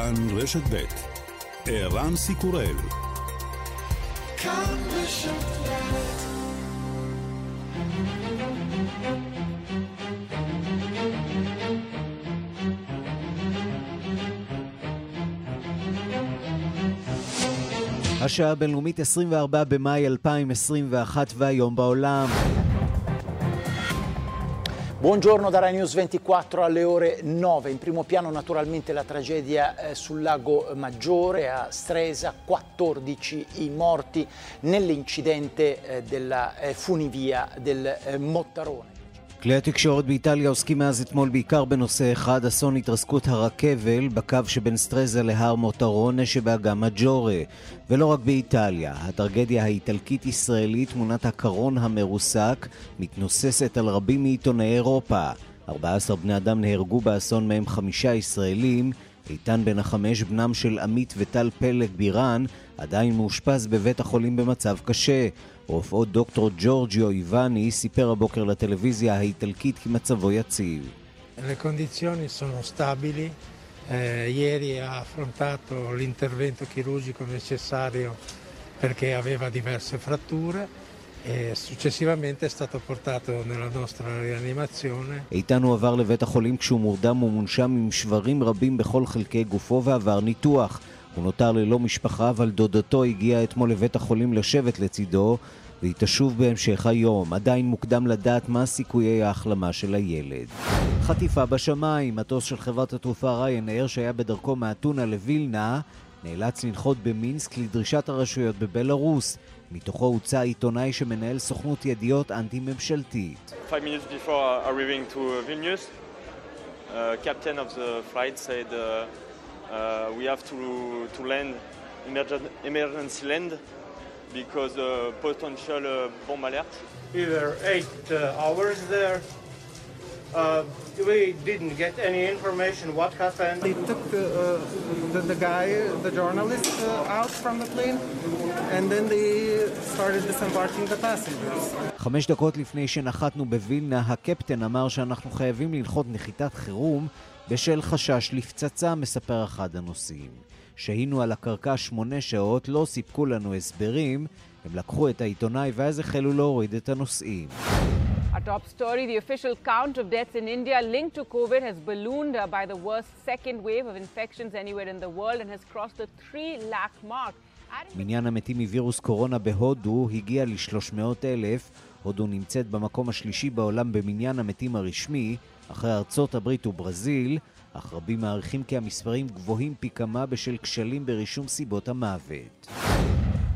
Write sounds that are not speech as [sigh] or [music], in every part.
כאן רשת ב' ערן סיקורל. כאן רשת השעה הבינלאומית 24 במאי 2021 והיום בעולם Buongiorno da Rai News 24 alle ore 9. In primo piano naturalmente la tragedia eh, sul lago Maggiore a Stresa, 14 i morti nell'incidente eh, della eh, funivia del Mottarone. כלי התקשורת באיטליה עוסקים מאז אתמול בעיקר בנושא אחד, אסון התרסקות הרכבל בקו שבין סטרזה להר מוטרונה שבאגם מג'ורה. ולא רק באיטליה, הטרגדיה האיטלקית-ישראלית, תמונת הקרון המרוסק, מתנוססת על רבים מעיתוני אירופה. 14 בני אדם נהרגו באסון מהם חמישה ישראלים. איתן בן החמש, בנם של עמית וטל פלג בירן, עדיין מאושפז בבית החולים במצב קשה. רופאות דוקטור ג'ורג'יו איווני סיפר הבוקר לטלוויזיה האיטלקית כי מצבו יציב. Le condizioni sono stabili. Eh, ieri ha affrontato l'intervento chirurgico necessario perché aveva diverse fratture. e successivamente è stato portato nella nostra rianimazione. איתן הועבר לבית החולים כשהוא מורדם ומונשם עם שברים רבים בכל חלקי גופו ועבר ניתוח. הוא נותר ללא משפחה, אבל דודתו הגיעה אתמול לבית החולים לשבת לצידו, והיא תשוב בהמשך היום. עדיין מוקדם לדעת מה סיכויי ההחלמה של הילד. חטיפה בשמיים, מטוס של חברת התעופה ריינאר שהיה בדרכו מאתונה לווילנה, נאלץ לנחות במינסק לדרישת הרשויות בבלארוס. מתוכו הוצא עיתונאי שמנהל סוכנות ידיעות אנטי-ממשלתית. Uh, uh, uh, uh, we have to, to land emergency land because uh, potential uh, bomb alert. We were eight uh, hours there. Uh, we didn't get any information what happened. They took uh, the, the, guy, the journalist, uh, out from the plane, and then they started disembarking the passengers. חמש דקות לפני שנחתנו בווילנה, הקפטן אמר שאנחנו חייבים לנחות נחיתת חירום בשל חשש לפצצה, מספר אחד הנוסעים. שהינו על הקרקע שמונה שעות, לא סיפקו לנו הסברים, הם לקחו את העיתונאי ואז החלו להוריד את הנוסעים. A top story, the official count of deaths in India linked to COVID has ballooned by the worst second wave of infections anywhere in the world and has crossed the 3 lakh mark. מניין המתים מווירוס קורונה בהודו הגיע ל-300 אלף. הודו נמצאת במקום השלישי בעולם במניין המתים הרשמי, אחרי ארצות הברית וברזיל. אך רבים מעריכים כי המספרים גבוהים פי כמה בשל כשלים ברישום סיבות המוות.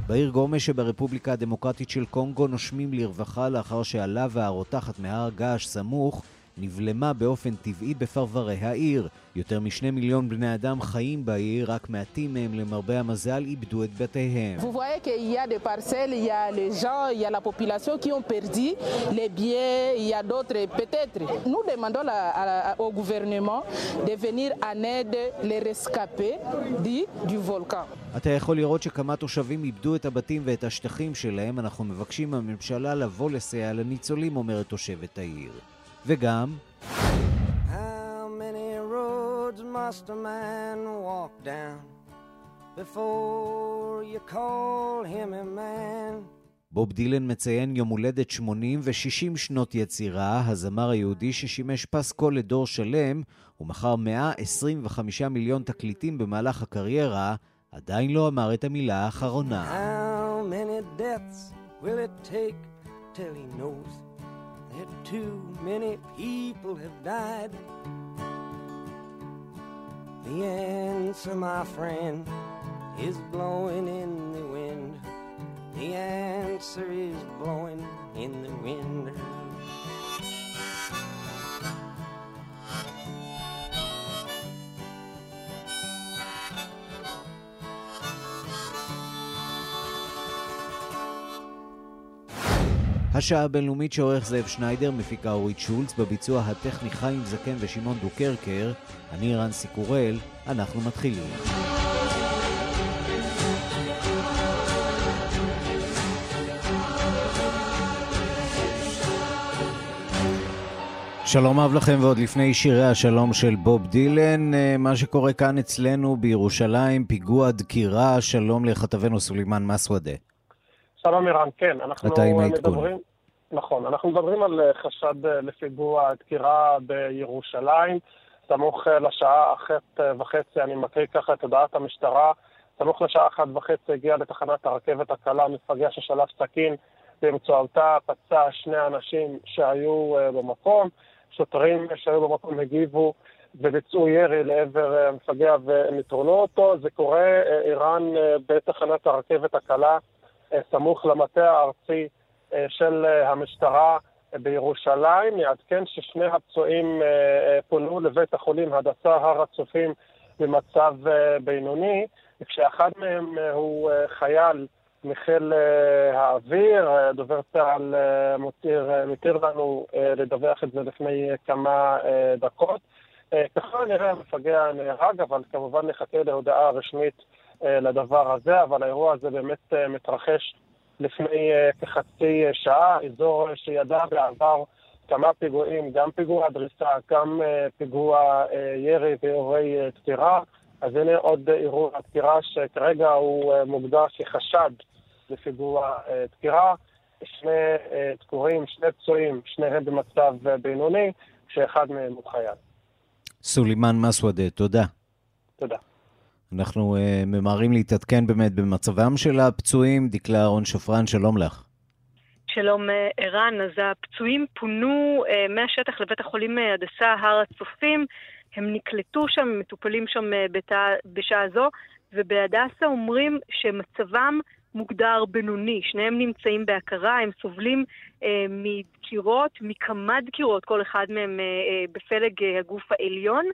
בעיר גומה שברפובליקה הדמוקרטית של קונגו נושמים לרווחה לאחר שהלאווה הרותחת מהר געש סמוך נבלמה באופן טבעי בפרברי העיר. יותר משני מיליון בני אדם חיים בעיר, רק מעטים מהם למרבה המזל איבדו את בתיהם. אתה יכול לראות שכמה תושבים איבדו את הבתים ואת השטחים שלהם. אנחנו מבקשים מהממשלה לבוא לסייע לניצולים, אומרת תושבת העיר. וגם... must a man walk down before you call him a man? בוב דילן מציין יום הולדת 80 ו-60 שנות יצירה, הזמר היהודי ששימש פסקול לדור שלם ומכר 125 מיליון תקליטים במהלך הקריירה, עדיין לא אמר את המילה האחרונה. How many deaths will it take till he knows that too many people have died? The answer, my friend, is blowing in the wind. The answer is blowing in the wind. השעה הבינלאומית שעורך זאב שניידר, מפיקה אורית שולץ, בביצוע הטכני חיים זקן ושמעון דוקרקר, אני רנסי קורל, אנחנו מתחילים. שלום אב לכם, ועוד לפני שירי השלום של בוב דילן, אה, מה שקורה כאן אצלנו בירושלים, פיגוע דקירה, שלום לכתבנו סולימאן מסוודה. שלום אירן, כן, אנחנו אתה עם העדכון. מדברים, נכון, אנחנו מדברים על אה, חשד אה, לפיגוע דקירה בירושלים, סמוך לשעה אחת וחצי, אני מקריא ככה את הודעת המשטרה, סמוך לשעה אחת וחצי הגיע לתחנת הרכבת הקלה מפגע ששלף סכין, באמצעותה פצע שני אנשים שהיו במקום. שוטרים שהיו במקום הגיבו וביצעו ירי לעבר המפגע ונטרלו אותו. זה קורה, איראן, בתחנת הרכבת הקלה, סמוך למטה הארצי של המשטרה בירושלים. יעדכן ששני הפצועים פונו לבית החולים הדסה הר הצופים במצב בינוני, כשאחד מהם הוא חייל מחיל האוויר, דובר צה"ל מותיר, מתיר לנו לדווח את זה לפני כמה דקות. ככל הנראה המפגע נהרג, אבל כמובן נחכה להודעה רשמית לדבר הזה, אבל האירוע הזה באמת מתרחש לפני כחצי שעה, אזור שידע בעבר כמה פיגועים, גם פיגוע דריסה, גם פיגוע ירי ואירועי דקירה. אז הנה עוד אירוע דקירה שכרגע הוא מוגדר כחשד לפיגוע דקירה. שני דקורים, שני פצועים, שניהם במצב בינוני, שאחד מהם הוא חייל. סולימאן מסוודה, תודה. תודה. אנחנו uh, ממהרים להתעדכן באמת במצבם של הפצועים. דקלה אהרון שפרן, שלום לך. שלום ערן, אז הפצועים פונו uh, מהשטח לבית החולים הדסה הר הצופים. הם נקלטו שם, מטופלים שם בתא, בשעה זו, ובהדסה אומרים שמצבם מוגדר בינוני. שניהם נמצאים בהכרה, הם סובלים אה, מדקירות, מכמה דקירות, כל אחד מהם אה, אה, בפלג אה, הגוף העליון.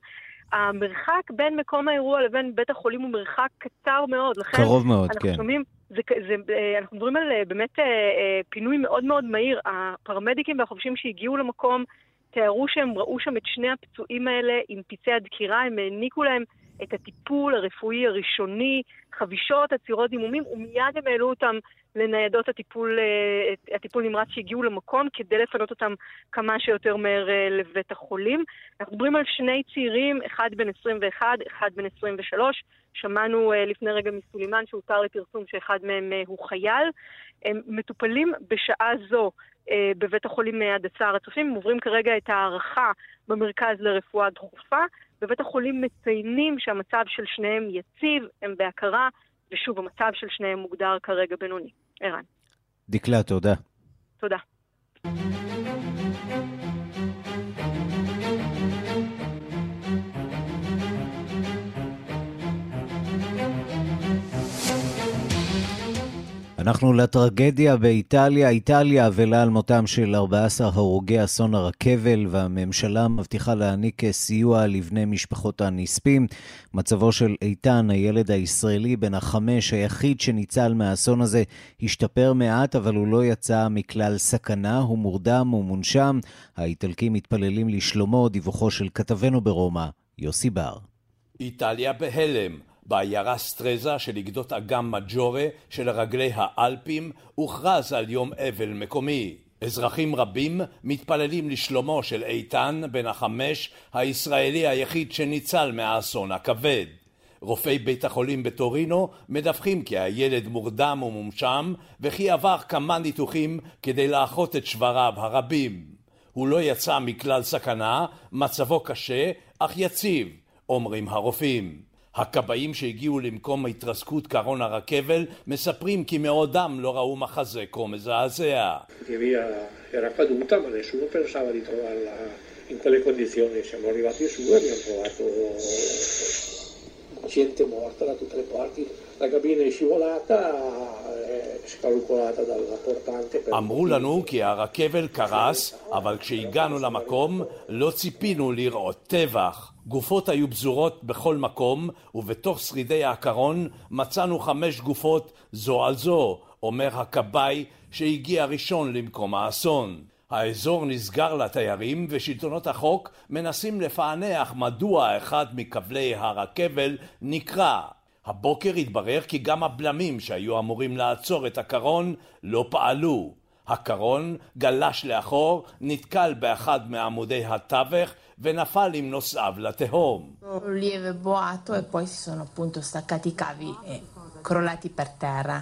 המרחק בין מקום האירוע לבין בית החולים הוא מרחק קצר מאוד. לכן קרוב מאוד, אנחנו כן. שומעים, זה, זה, אה, אנחנו מדברים על אה, באמת אה, פינוי מאוד מאוד מהיר. הפרמדיקים והחובשים שהגיעו למקום תיארו שהם ראו שם את שני הפצועים האלה עם פצעי הדקירה, הם העניקו להם את הטיפול הרפואי הראשוני, חבישות, עצירות דימומים, ומיד הם העלו אותם לניידות הטיפול, הטיפול נמרץ שהגיעו למקום כדי לפנות אותם כמה שיותר מהר לבית החולים. אנחנו מדברים על שני צעירים, אחד בן 21, אחד בן 23. שמענו לפני רגע מסולימן שהותר לפרסום שאחד מהם הוא חייל. הם מטופלים בשעה זו בבית החולים הדסה הר הצופים, הם עוברים כרגע את הערכה במרכז לרפואה דחופה. בבית החולים מציינים שהמצב של שניהם יציב, הם בהכרה, ושוב, המצב של שניהם מוגדר כרגע בינוני. ערן. דקלה, תודה. תודה. אנחנו לטרגדיה באיטליה. איטליה אבלה על מותם של 14 הרוגי אסון הרכבל, והממשלה מבטיחה להעניק סיוע לבני משפחות הנספים. מצבו של איתן, הילד הישראלי בן החמש, היחיד שניצל מהאסון הזה, השתפר מעט, אבל הוא לא יצא מכלל סכנה. הוא מורדם ומונשם. האיטלקים מתפללים לשלומו, דיווחו של כתבנו ברומא, יוסי בר. איטליה בהלם. בעיירה סטרזה של גדות אגם מג'ורה של רגלי האלפים הוכרז על יום אבל מקומי. אזרחים רבים מתפללים לשלומו של איתן בן החמש, הישראלי היחיד שניצל מהאסון הכבד. רופאי בית החולים בטורינו מדווחים כי הילד מורדם ומומשם וכי עבר כמה ניתוחים כדי לאחות את שבריו הרבים. הוא לא יצא מכלל סכנה, מצבו קשה אך יציב, אומרים הרופאים. הכבאים שהגיעו למקום התרסקות קרון הרכבל מספרים כי מעודם לא ראו מחזה כה מזעזע. in quelle condizioni. Siamo arrivati su e abbiamo trovato gente morta da tutte le parti. La cabina è scivolata. אמרו לנו כי הרכבל קרס, אבל כשהגענו למקום לא ציפינו לראות טבח. גופות היו פזורות בכל מקום, ובתוך שרידי הקרון מצאנו חמש גופות זו על זו, אומר הכבאי שהגיע ראשון למקום האסון. האזור נסגר לתיירים ושלטונות החוק מנסים לפענח מדוע אחד מכבלי הרכבל נקרע. הבוקר התברר כי גם הבלמים שהיו אמורים לעצור את הקרון לא פעלו. הקרון גלש לאחור, נתקל באחד מעמודי התווך ונפל עם נוסעיו לתהום. lieve boato e poi si sono appunto staccati i cavi e crollati per terra.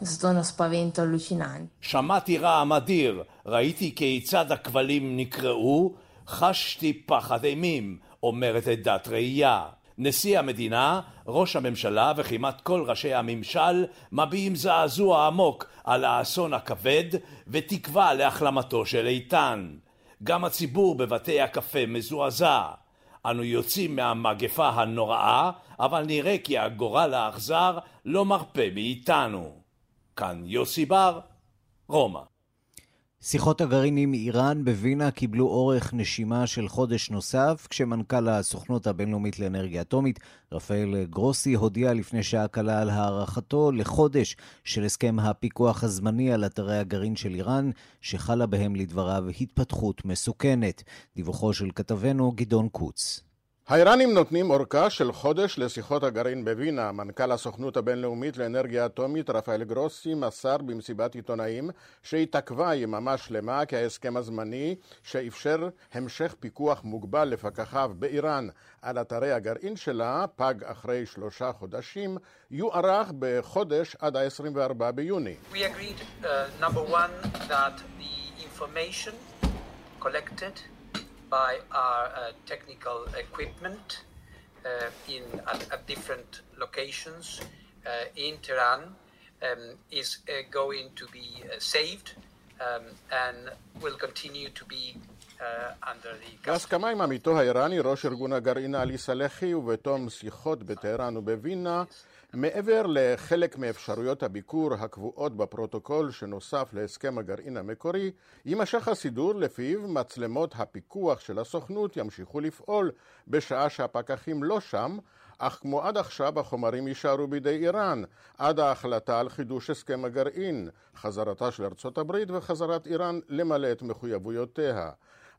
è stato uno spavento allucinante. שמעתי רעם אדיר, ראיתי כיצד הכבלים נקרעו, חשתי פחד אימים, אומרת עדת ראייה. נשיא המדינה, ראש הממשלה וכמעט כל ראשי הממשל מביעים זעזוע עמוק על האסון הכבד ותקווה להחלמתו של איתן. גם הציבור בבתי הקפה מזועזע. אנו יוצאים מהמגפה הנוראה, אבל נראה כי הגורל האכזר לא מרפה מאיתנו. כאן יוסי בר, רומא. שיחות הגרעין עם איראן בווינה קיבלו אורך נשימה של חודש נוסף, כשמנכ"ל הסוכנות הבינלאומית לאנרגיה אטומית, רפאל גרוסי, הודיע לפני שעה קלה על הארכתו לחודש של הסכם הפיקוח הזמני על אתרי הגרעין של איראן, שחלה בהם לדבריו התפתחות מסוכנת. דיווחו של כתבנו גדעון קוץ. האיראנים נותנים אורכה של חודש לשיחות הגרעין בווינה. מנכ"ל הסוכנות הבינלאומית לאנרגיה אטומית רפאל גרוסי מסר במסיבת עיתונאים שהתעכבה יממה שלמה כי ההסכם הזמני שאפשר המשך פיקוח מוגבל לפקחיו באיראן על אתרי הגרעין שלה, פג אחרי שלושה חודשים, יוארך בחודש עד ה-24 ביוני. We agreed, uh, one, by our uh, technical equipment uh, in at, at, different locations uh, in Tehran um, is going to be saved um, and will continue to be בהסכמה עם עמיתו האיראני, ראש ארגון הגרעין עלי סלחי, ובתום שיחות בטהרן ובווינה, מעבר לחלק מאפשרויות הביקור הקבועות בפרוטוקול שנוסף להסכם הגרעין המקורי, יימשך הסידור לפיו מצלמות הפיקוח של הסוכנות ימשיכו לפעול בשעה שהפקחים לא שם, אך כמו עד עכשיו החומרים יישארו בידי איראן, עד ההחלטה על חידוש הסכם הגרעין, חזרתה של ארצות הברית וחזרת איראן למלא את מחויבויותיה.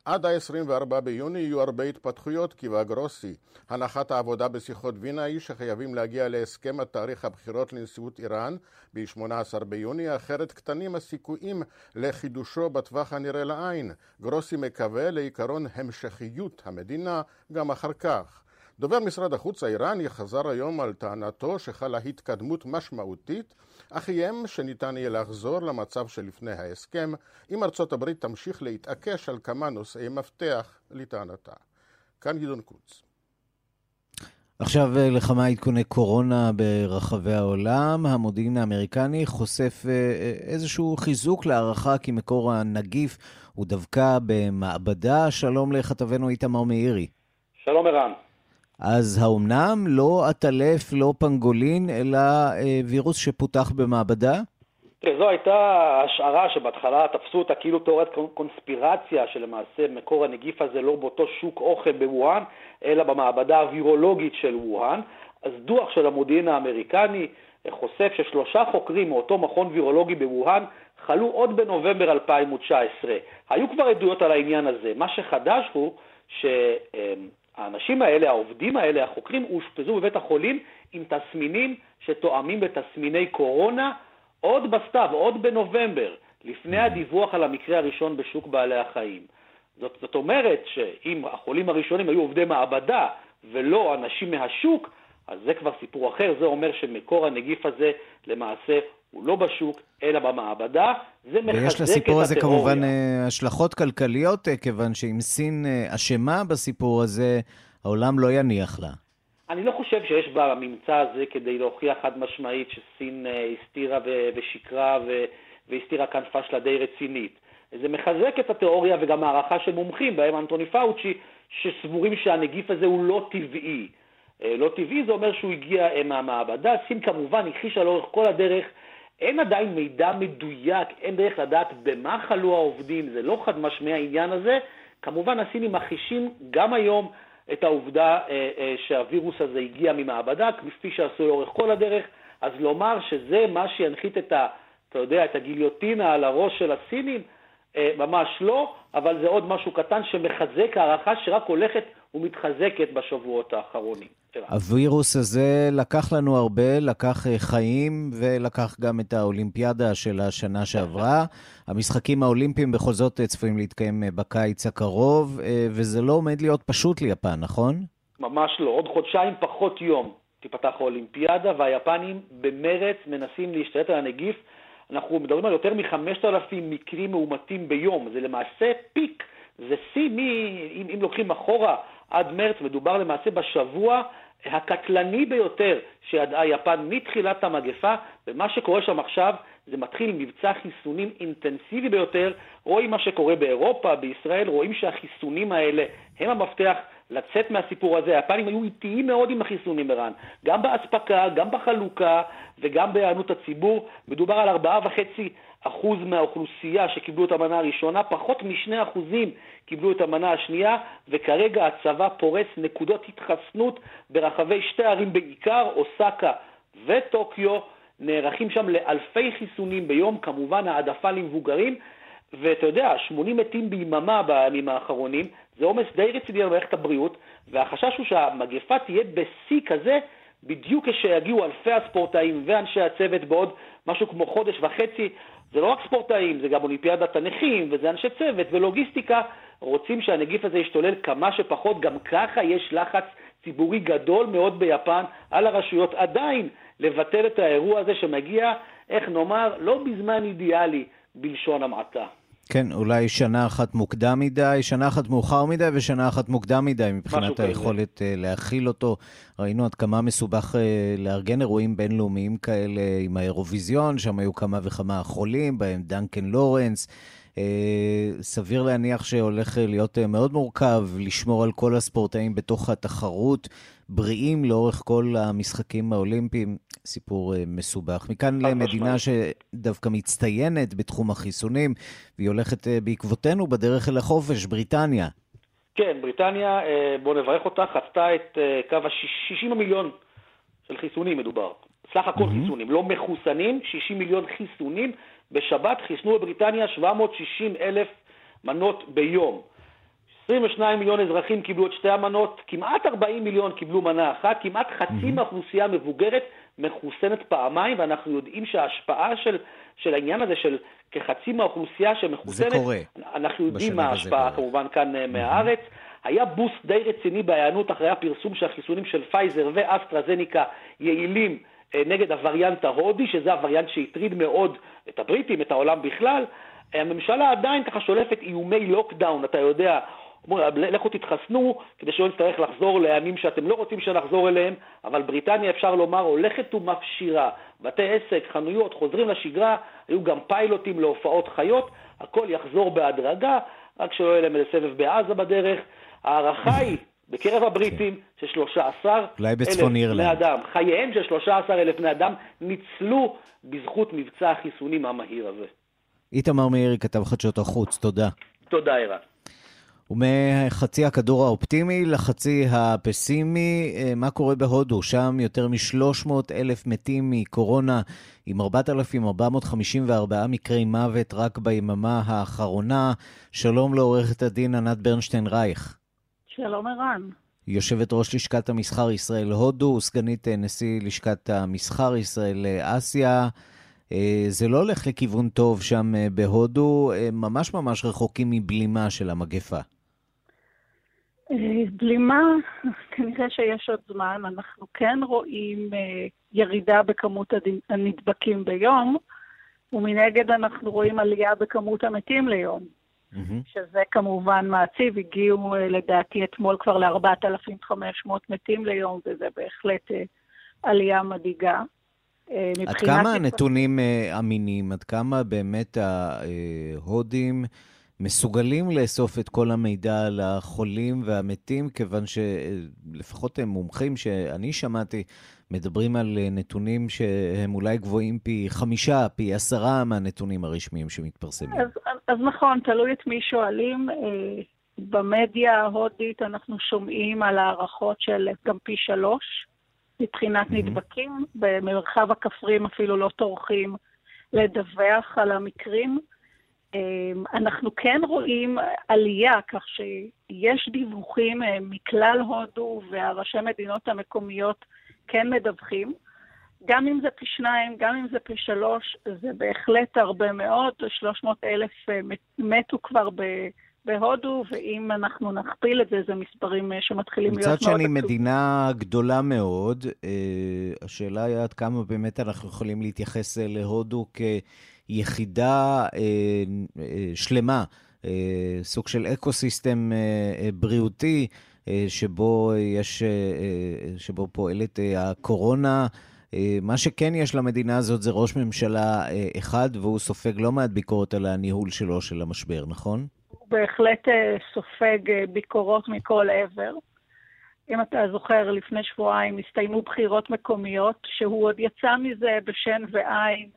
עד ה-24 ביוני יהיו הרבה התפתחויות, קיווה גרוסי. הנחת העבודה בשיחות וינה היא שחייבים להגיע להסכם עד תאריך הבחירות לנשיאות איראן ב-18 ביוני, אחרת קטנים הסיכויים לחידושו בטווח הנראה לעין. גרוסי מקווה לעיקרון המשכיות המדינה גם אחר כך. דובר משרד החוץ האיראני חזר היום על טענתו שחלה התקדמות משמעותית, אך איים שניתן יהיה לחזור למצב שלפני ההסכם, אם ארצות הברית תמשיך להתעקש על כמה נושאי מפתח לטענתה. כאן גדעון קוץ. עכשיו לכמה עדכוני קורונה ברחבי העולם. המודיעין האמריקני חושף איזשהו חיזוק להערכה כי מקור הנגיף הוא דווקא במעבדה. שלום לכתבנו איתמר מאירי. שלום ערן. אז האומנם לא עטלף, לא פנגולין, אלא אה, וירוס שפותח במעבדה? תראה, זו הייתה השערה שבהתחלה תפסו אותה כאילו תיאוריית קונספירציה, שלמעשה מקור הנגיף הזה לא באותו שוק אוכל בווהאן, אלא במעבדה הווירולוגית של ווהאן. אז דוח של המודיעין האמריקני חושף ששלושה חוקרים מאותו מכון וירולוגי בווהאן חלו עוד בנובמבר 2019. היו כבר עדויות על העניין הזה. מה שחדש הוא ש... האנשים האלה, העובדים האלה, החוקרים, אושפזו בבית החולים עם תסמינים שתואמים בתסמיני קורונה עוד בסתיו, עוד בנובמבר, לפני הדיווח על המקרה הראשון בשוק בעלי החיים. זאת, זאת אומרת שאם החולים הראשונים היו עובדי מעבדה ולא אנשים מהשוק, אז זה כבר סיפור אחר, זה אומר שמקור הנגיף הזה למעשה הוא לא בשוק, אלא במעבדה. זה מחזק את התיאוריה. ויש לסיפור הזה כמובן אה, השלכות כלכליות, אה, כיוון שאם סין אה, אשמה בסיפור הזה, העולם לא יניח לה. אני לא חושב שיש בממצא הזה כדי להוכיח חד משמעית שסין הסתירה ושיקרה והסתירה כאן פשלה די רצינית. זה מחזק את התיאוריה וגם הערכה של מומחים, בהם אנטוני פאוצ'י, שסבורים שהנגיף הזה הוא לא טבעי. לא טבעי זה אומר שהוא הגיע מהמעבדה, סין כמובן הכחישה לאורך כל הדרך אין עדיין מידע מדויק, אין דרך לדעת במה חלו העובדים, זה לא חד משמעי העניין הזה. כמובן הסינים מכחישים גם היום את העובדה אה, אה, שהווירוס הזה הגיע ממעבדה, כפי שעשו לאורך כל הדרך, אז לומר שזה מה שינחית את ה... אתה יודע, את הגיליוטינה על הראש של הסינים, אה, ממש לא, אבל זה עוד משהו קטן שמחזק הערכה שרק הולכת ומתחזקת בשבועות האחרונים. הווירוס הזה לקח לנו הרבה, לקח אה, חיים ולקח גם את האולימפיאדה של השנה שעברה. המשחקים האולימפיים בכל זאת צפויים להתקיים בקיץ הקרוב, וזה לא עומד להיות פשוט ליפן, נכון? ממש לא. עוד חודשיים פחות יום תיפתח האולימפיאדה, והיפנים במרץ מנסים להשתלט על הנגיף. אנחנו מדברים על יותר מ-5,000 מקרים מאומתים ביום. זה למעשה פיק, זה שיא, אם, אם לוקחים אחורה עד מרץ, מדובר למעשה בשבוע הקטלני ביותר שידעה יפן מתחילת המגפה, ומה שקורה שם עכשיו זה מתחיל מבצע חיסונים אינטנסיבי ביותר. רואים מה שקורה באירופה, בישראל, רואים שהחיסונים האלה הם המפתח לצאת מהסיפור הזה. היפנים היו איטיים מאוד עם החיסונים, ערן. גם באספקה, גם בחלוקה וגם בהיענות הציבור. מדובר על 4.5% מהאוכלוסייה שקיבלו את המנה הראשונה, פחות מ-2% קיבלו את המנה השנייה, וכרגע הצבא פורס נקודות התחסנות ברחבי שתי ערים בעיקר, אוסקה וטוקיו. נערכים שם לאלפי חיסונים ביום, כמובן העדפה למבוגרים, ואתה יודע, 80 מתים ביממה בימים האחרונים, זה עומס די רציני על מערכת הבריאות, והחשש הוא שהמגפה תהיה בשיא כזה בדיוק כשיגיעו אלפי הספורטאים ואנשי הצוות בעוד משהו כמו חודש וחצי. זה לא רק ספורטאים, זה גם אולימפיאדת הנכים, וזה אנשי צוות ולוגיסטיקה. רוצים שהנגיף הזה ישתולל כמה שפחות, גם ככה יש לחץ ציבורי גדול מאוד ביפן על הרשויות עדיין לבטל את האירוע הזה שמגיע, איך נאמר, לא בזמן אידיאלי, בלשון המעטה. כן, אולי שנה אחת מוקדם מדי, שנה אחת מאוחר מדי ושנה אחת מוקדם מדי מבחינת היכולת כזה. להכיל אותו. ראינו עד כמה מסובך אה, לארגן אירועים בינלאומיים כאלה עם האירוויזיון, שם היו כמה וכמה חולים, בהם דנקן לורנס. אה, סביר להניח שהולך להיות אה, מאוד מורכב לשמור על כל הספורטאים בתוך התחרות, בריאים לאורך כל המשחקים האולימפיים. סיפור אה, מסובך. מכאן למדינה שדווקא מצטיינת בתחום החיסונים, והיא הולכת בעקבותינו בדרך אל החופש, בריטניה. כן, בריטניה, בואו נברך אותה, חצתה את קו ה-60 מיליון של חיסונים מדובר. סך הכל mm-hmm. חיסונים, לא מחוסנים, 60 מיליון חיסונים. בשבת חיסנו בבריטניה 760 אלף מנות ביום. 22 מיליון אזרחים קיבלו את שתי המנות, כמעט 40 מיליון קיבלו מנה אחת, כמעט חצי מהאוכלוסייה המבוגרת מחוסנת פעמיים, ואנחנו יודעים שההשפעה של, של העניין הזה של כחצי מהאוכלוסייה שמחוסנת, זה קורה. אנחנו יודעים מה ההשפעה כמובן כאן mm-hmm. מהארץ. היה בוסט די רציני בהיענות אחרי הפרסום שהחיסונים של פייזר ואסטרזניקה יעילים אה, נגד הווריאנט ההודי, שזה הווריאנט שהטריד מאוד את הבריטים, את העולם בכלל. הממשלה עדיין ככה שולפת איומי lockdown, אתה יודע, לכו תתחסנו כדי שלא נצטרך לחזור לימים שאתם לא רוצים שנחזור אליהם, אבל בריטניה, אפשר לומר, הולכת ומפשירה. בתי עסק, חנויות, חוזרים לשגרה, היו גם פיילוטים להופעות חיות, הכל יחזור בהדרגה, רק שלא יהיה להם איזה סבב בעזה בדרך. ההערכה היא בקרב הבריטים של 13 אלף בני אדם, חייהם של 13 אלף בני אדם ניצלו בזכות מבצע החיסונים המהיר הזה. איתמר מאירי, כתב חדשות החוץ, תודה. תודה, ערן. ומחצי הכדור האופטימי לחצי הפסימי, אה, מה קורה בהודו? שם יותר מ-300 אלף מתים מקורונה, עם 4,454 מקרי מוות רק ביממה האחרונה. שלום לעורכת הדין ענת ברנשטיין רייך. שלום ערן. יושבת ראש לשכת המסחר ישראל הודו, סגנית אה, נשיא לשכת המסחר ישראל אה, אסיה. אה, זה לא הולך לכיוון טוב שם בהודו, ממש ממש רחוקים מבלימה של המגפה. בלימה, כנראה שיש עוד זמן. אנחנו כן רואים ירידה בכמות הנדבקים ביום, ומנגד אנחנו רואים עלייה בכמות המתים ליום. Mm-hmm. שזה כמובן מעציב, הגיעו אה, לדעתי אתמול כבר ל-4,500 מתים ליום, וזה בהחלט אה, עלייה מדאיגה. אה, עד כמה הנתונים אמינים? עד כמה באמת ההודים מסוגלים לאסוף את כל המידע על החולים והמתים, כיוון שלפחות הם מומחים שאני שמעתי, מדברים על נתונים שהם אולי גבוהים פי חמישה, פי עשרה מהנתונים הרשמיים שמתפרסמים. אז, אז נכון, תלוי את מי שואלים. אה, במדיה ההודית אנחנו שומעים על הערכות של גם פי שלוש מבחינת mm-hmm. נדבקים. במרחב הכפרים אפילו לא טורחים לדווח על המקרים. אנחנו כן רואים עלייה, כך שיש דיווחים מכלל הודו והראשי מדינות המקומיות כן מדווחים. גם אם זה פי שניים, גם אם זה פי שלוש, זה בהחלט הרבה מאוד. 300 אלף מתו כבר ב... בהודו, ואם אנחנו נכפיל את זה, זה מספרים שמתחילים להיות מאוד... מצד שני, מדינה גדולה מאוד, השאלה היא עד כמה באמת אנחנו יכולים להתייחס להודו כיחידה שלמה, סוג של אקו-סיסטם בריאותי, שבו יש, שבו פועלת הקורונה. מה שכן יש למדינה הזאת זה ראש ממשלה אחד, והוא סופג לא מעט ביקורת על הניהול שלו של המשבר, נכון? הוא בהחלט סופג ביקורות מכל עבר. אם אתה זוכר, לפני שבועיים הסתיימו בחירות מקומיות, שהוא עוד יצא מזה בשן ועין.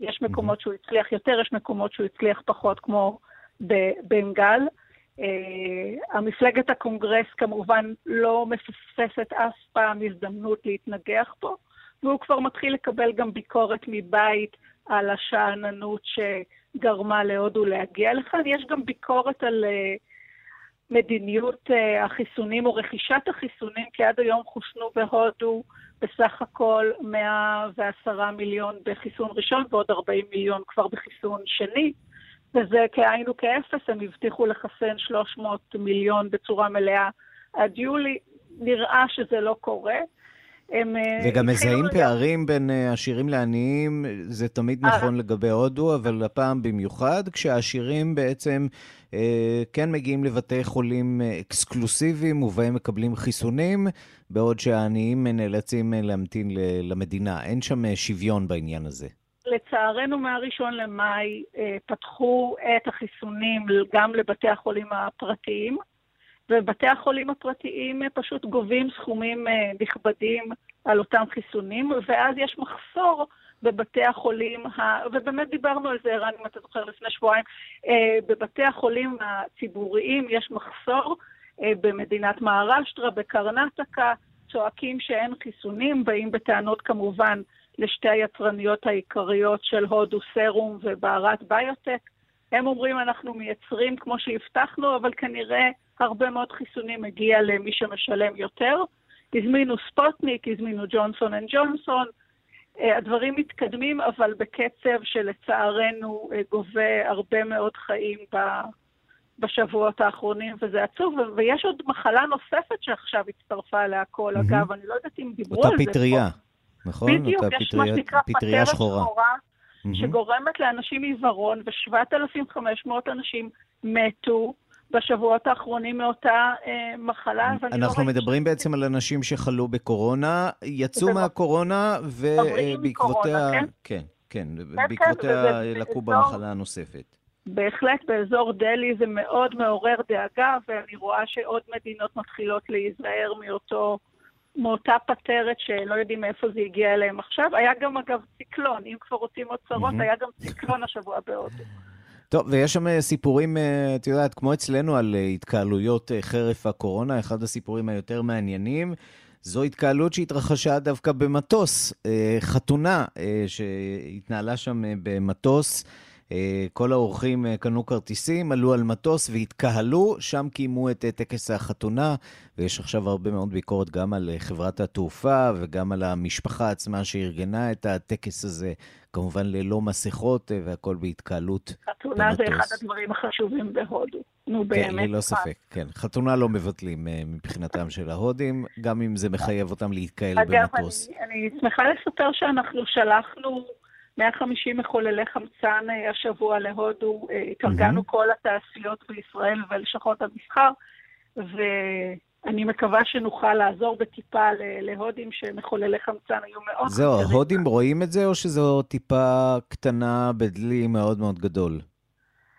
יש מקומות שהוא הצליח יותר, יש מקומות שהוא הצליח פחות, כמו בבנגל. Uh, המפלגת הקונגרס כמובן לא מפספסת אף פעם הזדמנות להתנגח בו. והוא כבר מתחיל לקבל גם ביקורת מבית על השאננות שגרמה להודו להגיע לכאן. יש גם ביקורת על uh, מדיניות uh, החיסונים או רכישת החיסונים, כי עד היום חוסנו בהודו בסך הכל 110 מיליון בחיסון ראשון ועוד 40 מיליון כבר בחיסון שני. וזה כאין וכאפס, הם הבטיחו לחסן 300 מיליון בצורה מלאה עד יולי. נראה שזה לא קורה. הם... וגם מזהים פערים בין עשירים לעניים, זה תמיד נכון לגבי הודו, אבל הפעם במיוחד, כשהעשירים בעצם כן מגיעים לבתי חולים אקסקלוסיביים ובהם מקבלים חיסונים, בעוד שהעניים נאלצים להמתין למדינה. אין שם שוויון בעניין הזה. לצערנו, מהראשון למאי פתחו את החיסונים גם לבתי החולים הפרטיים. ובתי החולים הפרטיים פשוט גובים סכומים נכבדים על אותם חיסונים, ואז יש מחסור בבתי החולים, ה... ובאמת דיברנו על זה, ערן, אם אתה זוכר, לפני שבועיים, בבתי החולים הציבוריים יש מחסור במדינת מהרשטרה, בקרנטקה, צועקים שאין חיסונים, באים בטענות כמובן לשתי היצרניות העיקריות של הודו סרום ובהראט ביוטק. הם אומרים, אנחנו מייצרים כמו שהבטחנו, אבל כנראה הרבה מאוד חיסונים מגיע למי שמשלם יותר. הזמינו ספוטניק, הזמינו ג'ונסון אנד ג'ונסון. הדברים מתקדמים, אבל בקצב שלצערנו גובה הרבה מאוד חיים בשבועות האחרונים, וזה עצוב. ויש עוד מחלה נוספת שעכשיו הצטרפה להכל. Mm-hmm. אגב, אני לא יודעת אם דיברו על זה. אותה פטריה, נכון? בדיוק, יש מה שנקרא פטריה שחורה. שחורה mm-hmm. שגורמת לאנשים עיוורון, ו-7,500 אנשים מתו. בשבועות האחרונים מאותה אה, מחלה. אנחנו לא מדברים בעצם על אנשים שחלו בקורונה, יצאו מהקורונה ובעקבותיה... כן, כן, כן, בעקבותיה לקו במחלה הנוספת. בהחלט באזור דלהי זה מאוד מעורר דאגה, ואני רואה שעוד מדינות מתחילות להיזהר מאותו, מאותה פטרת שלא יודעים מאיפה זה הגיע אליהם עכשיו. היה גם אגב ציקלון, אם כבר רוצים עוד צרות, mm-hmm. היה גם ציקלון השבוע בהודו. טוב, ויש שם סיפורים, את יודעת, כמו אצלנו על התקהלויות חרף הקורונה, אחד הסיפורים היותר מעניינים. זו התקהלות שהתרחשה דווקא במטוס, חתונה שהתנהלה שם במטוס. כל האורחים קנו כרטיסים, עלו על מטוס והתקהלו, שם קיימו את טקס החתונה, ויש עכשיו הרבה מאוד ביקורת גם על חברת התעופה וגם על המשפחה עצמה שארגנה את הטקס הזה, כמובן ללא מסכות והכל בהתקהלות במטוס. חתונה זה אחד הדברים החשובים בהודו. נו, באמת. כן, ללא ספק, כן. חתונה לא מבטלים מבחינתם של ההודים, גם אם זה מחייב אותם להתקהל במטוס. אגב, אני, אני שמחה לספר שאנחנו שלחנו 150 מחוללי חמצן השבוע להודו, התארגנו mm-hmm. כל התעשיות בישראל ולשכות המסחר, ואני מקווה שנוכל לעזור בטיפה להודים שמחוללי חמצן היו מאוד... זהו, ההודים רואים את זה, או שזו טיפה קטנה בדלי מאוד מאוד גדול?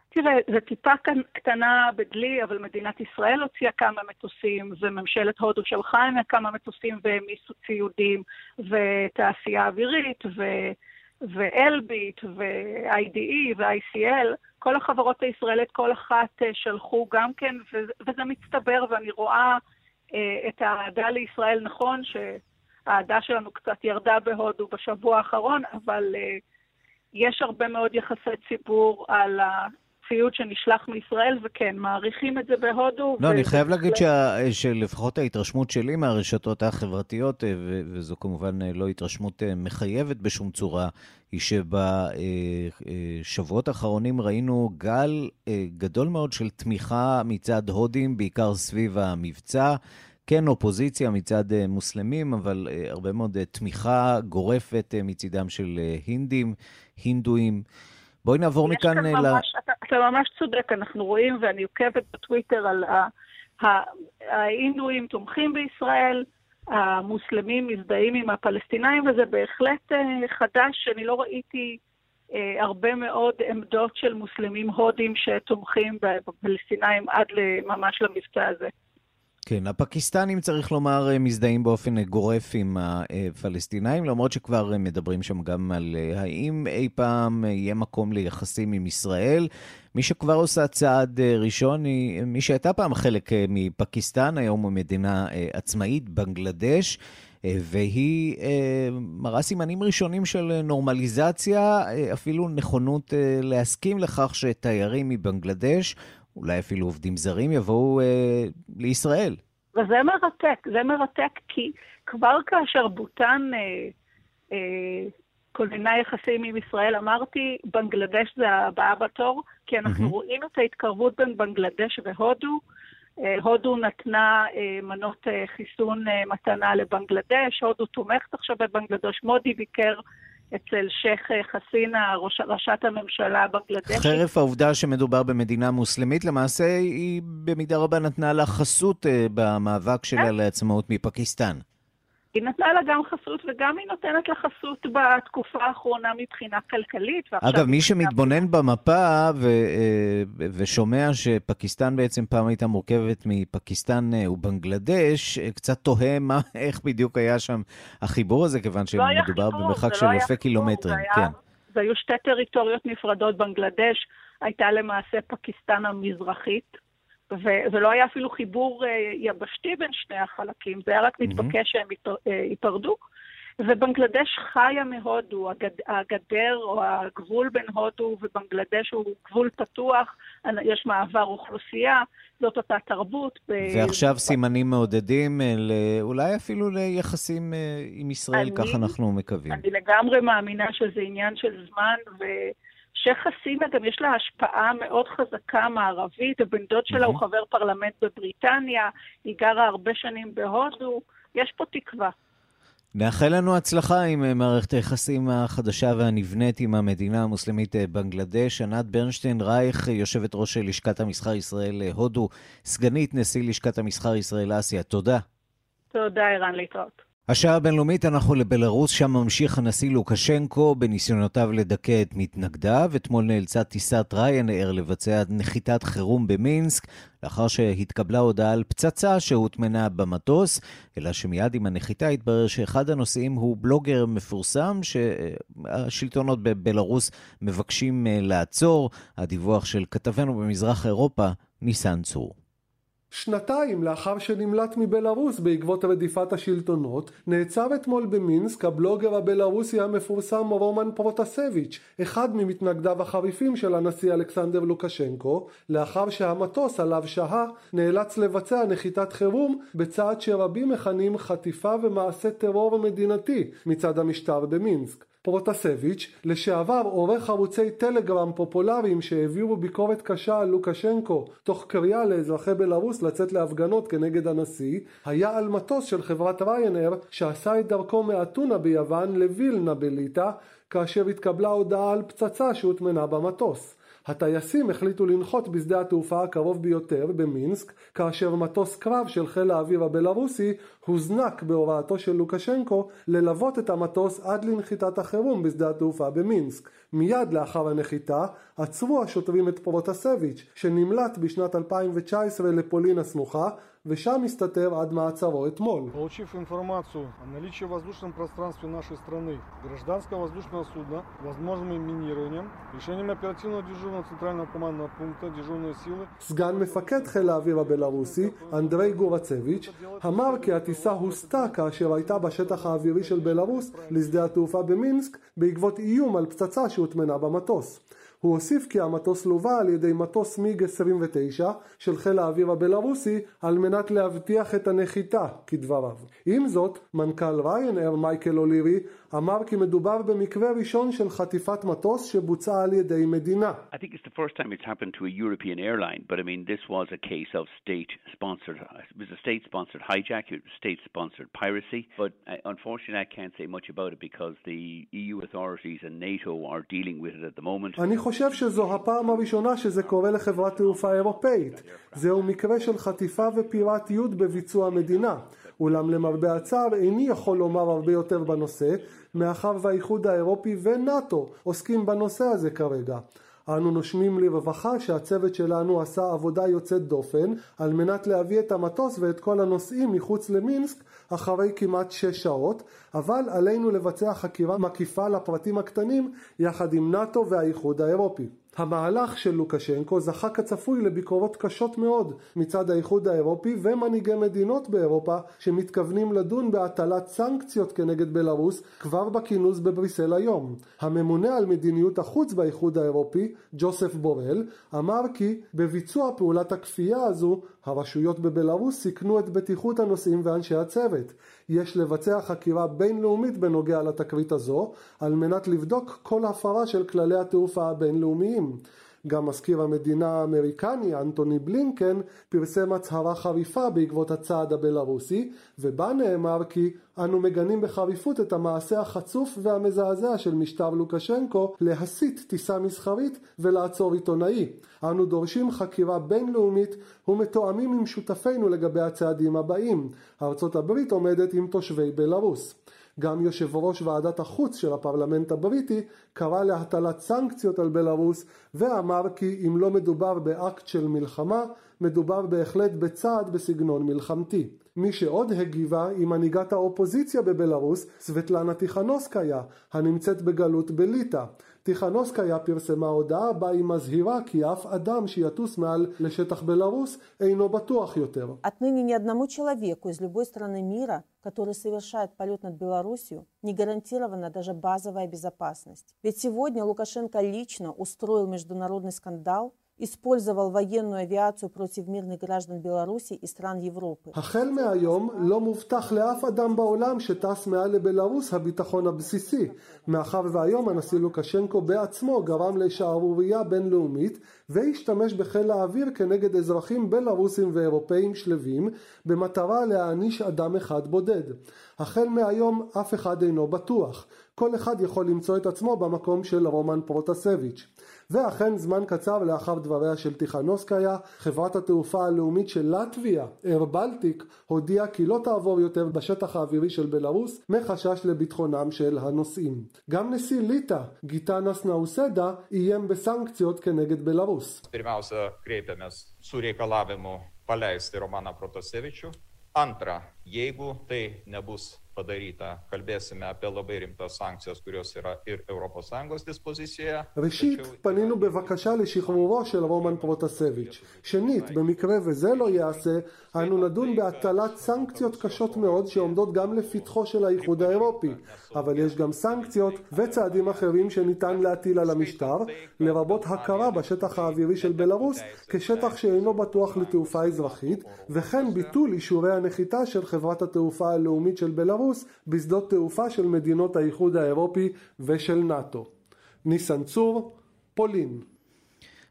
תראה, זו טיפה קטנה בדלי, אבל מדינת ישראל הוציאה כמה מטוסים, וממשלת הודו שלחה כמה מטוסים והעמיסו ציודים, ותעשייה אווירית, ו... ואלביט ו-IDE ו-ICL, כל החברות הישראלית, כל אחת שלחו גם כן, וזה מצטבר, ואני רואה את האהדה לישראל, נכון שהאהדה שלנו קצת ירדה בהודו בשבוע האחרון, אבל יש הרבה מאוד יחסי ציבור על ציוד שנשלח מישראל, וכן, מעריכים את זה בהודו. לא, אני חייב להגיד שה, שלפחות ההתרשמות שלי מהרשתות החברתיות, אה, ו, וזו כמובן אה, לא התרשמות אה, מחייבת בשום צורה, היא שבשבועות האחרונים ראינו גל גדול מאוד של תמיכה מצד הודים, בעיקר סביב המבצע. כן אופוזיציה מצד מוסלמים, אבל הרבה מאוד תמיכה גורפת מצידם של הינדים, הינדואים. בואי נעבור מכאן ל... ממש, אתה, ממש צודק, אנחנו רואים, ואני עוקבת בטוויטר על ההינדואים תומכים בישראל, המוסלמים מזדהים עם הפלסטינאים, וזה בהחלט אה, חדש, אני לא ראיתי אה, הרבה מאוד עמדות של מוסלמים הודים שתומכים בפלסטינאים עד ממש למבצע הזה. כן, הפקיסטנים, צריך לומר, מזדהים באופן גורף עם הפלסטינאים, למרות שכבר מדברים שם גם על האם אי פעם יהיה מקום ליחסים עם ישראל. מי שכבר עושה צעד ראשון היא מי שהייתה פעם חלק מפקיסטן, היום הוא מדינה עצמאית, בנגלדש. והיא מראה סימנים ראשונים של נורמליזציה, אפילו נכונות להסכים לכך שתיירים מבנגלדש אולי אפילו עובדים זרים יבואו אה, לישראל. וזה מרתק, זה מרתק כי כבר כאשר בוטן אה, אה, כוננה יחסים עם ישראל, אמרתי, בנגלדש זה הבאה בתור, כי אנחנו mm-hmm. רואים את ההתקרבות בין בנגלדש והודו. אה, הודו נתנה אה, מנות אה, חיסון אה, מתנה לבנגלדש, הודו תומכת עכשיו בבנגלדש, מודי ביקר אצל שייח' חסינה, ראש, ראשת הממשלה בנגלדשית. חרף העובדה שמדובר במדינה מוסלמית, למעשה היא במידה רבה נתנה לה חסות אה, במאבק שלה כן. לעצמאות מפקיסטן. היא נתנה לה גם חסות וגם היא נותנת לה חסות בתקופה האחרונה מבחינה כלכלית. אגב, מי שמתבונן במפה ו, אה, ושומע שפקיסטן בעצם פעם הייתה מורכבת מפקיסטן אה, ובנגלדש, אה, קצת תוהה מה, [laughs] איך בדיוק היה שם החיבור הזה, כיוון לא שמדובר לא במרחק של אלפי לא קילומטרים. זה, כן. זה היו שתי טריטוריות נפרדות, בנגלדש הייתה למעשה פקיסטן המזרחית. וזה לא היה אפילו חיבור אה, יבשתי בין שני החלקים, זה היה רק מתבקש שהם אה, ייפרדו. ובנגלדש חיה מהודו, הגד, הגדר או הגבול בין הודו ובנגלדש הוא גבול פתוח, יש מעבר אוכלוסייה, זאת אותה תרבות. ועכשיו ב... סימנים מעודדים, אולי אפילו ליחסים עם ישראל, אני, כך אנחנו מקווים. אני לגמרי מאמינה שזה עניין של זמן, ו... שייח' חסינה גם יש לה השפעה מאוד חזקה מערבית, הבן דוד שלה הוא חבר פרלמנט בבריטניה, היא גרה הרבה שנים בהודו, יש פה תקווה. נאחל לנו הצלחה עם אה, מערכת היחסים החדשה והנבנית עם המדינה המוסלמית אה, בנגלדש. ענת ברנשטיין רייך, יושבת ראש לשכת המסחר ישראל אה, הודו, סגנית נשיא לשכת המסחר ישראל אסיה. תודה. תודה, ערן, להתראות. השעה הבינלאומית אנחנו לבלארוס, שם ממשיך הנשיא לוקשנקו בניסיונותיו לדכא את מתנגדיו. אתמול נאלצה טיסת ריינאר לבצע נחיתת חירום במינסק, לאחר שהתקבלה הודעה על פצצה שהוטמנה במטוס, אלא שמיד עם הנחיתה התברר שאחד הנוסעים הוא בלוגר מפורסם שהשלטונות בבלארוס מבקשים אה, לעצור. הדיווח של כתבנו במזרח אירופה, ניסן צור. שנתיים לאחר שנמלט מבלארוס בעקבות רדיפת השלטונות, נעצר אתמול במינסק הבלוגר הבלארוסי המפורסם רומן פרוטסביץ', אחד ממתנגדיו החריפים של הנשיא אלכסנדר לוקשנקו, לאחר שהמטוס עליו שהה נאלץ לבצע נחיתת חירום בצעד שרבים מכנים חטיפה ומעשה טרור מדינתי מצד המשטר במינסק. פרוטסביץ', לשעבר עורך ערוצי טלגרם פופולריים שהעבירו ביקורת קשה על לוקשנקו תוך קריאה לאזרחי בלארוס לצאת להפגנות כנגד הנשיא, היה על מטוס של חברת ריינר שעשה את דרכו מאתונה ביוון לווילנה בליטא כאשר התקבלה הודעה על פצצה שהוטמנה במטוס. הטייסים החליטו לנחות בשדה התעופה הקרוב ביותר, במינסק, כאשר מטוס קרב של חיל האוויר הבלארוסי הוזנק בהוראתו של לוקשנקו ללוות את המטוס עד לנחיתת החירום בשדה התעופה במינסק. מיד לאחר הנחיתה עצרו השוטרים את פרוטסביץ' שנמלט בשנת 2019 לפולין הסמוכה ושם מסתתר עד מעצרו אתמול. Получив информацию о наличии в воздушном пространстве нашей страны гражданского воздушного судна, возможным минированием, решением оперативного дежурного центрального командного пункта дежурной силы... סגן מפקד חיל האוויר הבלארוסי, אנדרי גורצביץ', אמר כי הטיסה הוסטה כאשר הייתה בשטח האווירי של בלארוס לשדה התעופה במינסק בעקבות איום על פצצה שהוטמנה במטוס. הוא הוסיף כי המטוס לווה על ידי מטוס מיג 29 של חיל האוויר הבלארוסי על מנת להבטיח את הנחיתה, כדבריו. עם זאת, מנכ"ל ריינר מייקל אולירי אמר כי מדובר במקרה ראשון של חטיפת מטוס שבוצעה על ידי מדינה. אני חושב שזו הפעם הראשונה שזה קורה לחברת תעופה אירופאית. זהו מקרה של חטיפה ופיראטיות בביצוע מדינה. אולם למרבה הצער, איני יכול לומר הרבה יותר בנושא, מאחר והאיחוד האירופי ונאט"ו עוסקים בנושא הזה כרגע. אנו נושמים לרווחה שהצוות שלנו עשה עבודה יוצאת דופן על מנת להביא את המטוס ואת כל הנוסעים מחוץ למינסק אחרי כמעט שש שעות, אבל עלינו לבצע חקירה מקיפה לפרטים הקטנים יחד עם נאט"ו והאיחוד האירופי. המהלך של לוקשנקו זכה כצפוי לביקורות קשות מאוד מצד האיחוד האירופי ומנהיגי מדינות באירופה שמתכוונים לדון בהטלת סנקציות כנגד בלארוס כבר בכינוס בבריסל היום. הממונה על מדיניות החוץ באיחוד האירופי, ג'וסף בורל, אמר כי בביצוע פעולת הכפייה הזו הרשויות בבלארוס סיכנו את בטיחות הנוסעים ואנשי הצוות. יש לבצע חקירה בינלאומית בנוגע לתקרית הזו על מנת לבדוק כל הפרה של כללי התעופה הבינלאומיים. גם מזכיר המדינה האמריקני אנטוני בלינקן פרסם הצהרה חריפה בעקבות הצעד הבלארוסי ובה נאמר כי אנו מגנים בחריפות את המעשה החצוף והמזעזע של משטר לוקשנקו להסיט טיסה מסחרית ולעצור עיתונאי. אנו דורשים חקירה בינלאומית ומתואמים עם שותפינו לגבי הצעדים הבאים. ארצות הברית עומדת עם תושבי בלארוס. גם יושב ראש ועדת החוץ של הפרלמנט הבריטי קרא להטלת סנקציות על בלארוס ואמר כי אם לא מדובר באקט של מלחמה, מדובר בהחלט בצעד בסגנון מלחמתי. מי שעוד הגיבה היא מנהיגת האופוזיציה בבלארוס, סבטלנה טיכנוסקיה, הנמצאת בגלות בליטא. טיכנוסקיה פרסמה הודעה בה היא מזהירה כי אף אדם שיטוס מעל לשטח בלארוס אינו בטוח יותר. Отныне ни одному человеку из любой страны мира, который совершает полет над Белоруссию, не гарантирована даже базовая безопасность. Ведь сегодня Лукашенко лично устроил международный скандал, использовал военную авиацию против мирных граждан Беларуси и стран Европы. החל מהיום לא מובטח לאף אדם בעולם שטס מעל לבלארוס הביטחון הבסיסי, מאחר והיום הנשיא לוקשנקו בעצמו גרם לשערורייה בינלאומית והשתמש בחיל האוויר כנגד אזרחים בלארוסים ואירופאים שלווים במטרה להעניש אדם אחד בודד. החל מהיום אף אחד אינו בטוח, כל אחד יכול למצוא את עצמו במקום של רומן פרוטסביץ'. ואכן זמן קצר לאחר דבריה של טיכנוסקיה, חברת התעופה הלאומית של לטביה, אר בלטיק, הודיעה כי לא תעבור יותר בשטח האווירי של בלארוס מחשש לביטחונם של הנוסעים. גם נשיא ליטא, גיטנס נאוסדה, איים בסנקציות כנגד בלארוס. Pirmiausia, su reikalavimu paleisti Romaną. Antra, jeigu tai nebus padaryta, kalbėsime apie labai rimtas sankcijas, kurios yra ir ES dispozicijoje. ראשית, פנינו בבקשה לשחרורו של רומן פרוטסביץ'. שנית, במקרה וזה לא ייעשה, אנו נדון בהטלת סנקציות קשות מאוד שעומדות גם לפתחו של האיחוד האירופי. אבל יש גם סנקציות וצעדים אחרים שניתן להטיל על המשטר, לרבות הכרה בשטח האווירי של בלארוס כשטח שאינו בטוח לתעופה אזרחית, וכן ביטול אישורי הנחיתה של חברת התעופה הלאומית של בלארוס בשדות תעופה של מדינות האיחוד האירופי ושל נאט"ו. ניסן צור, פולין.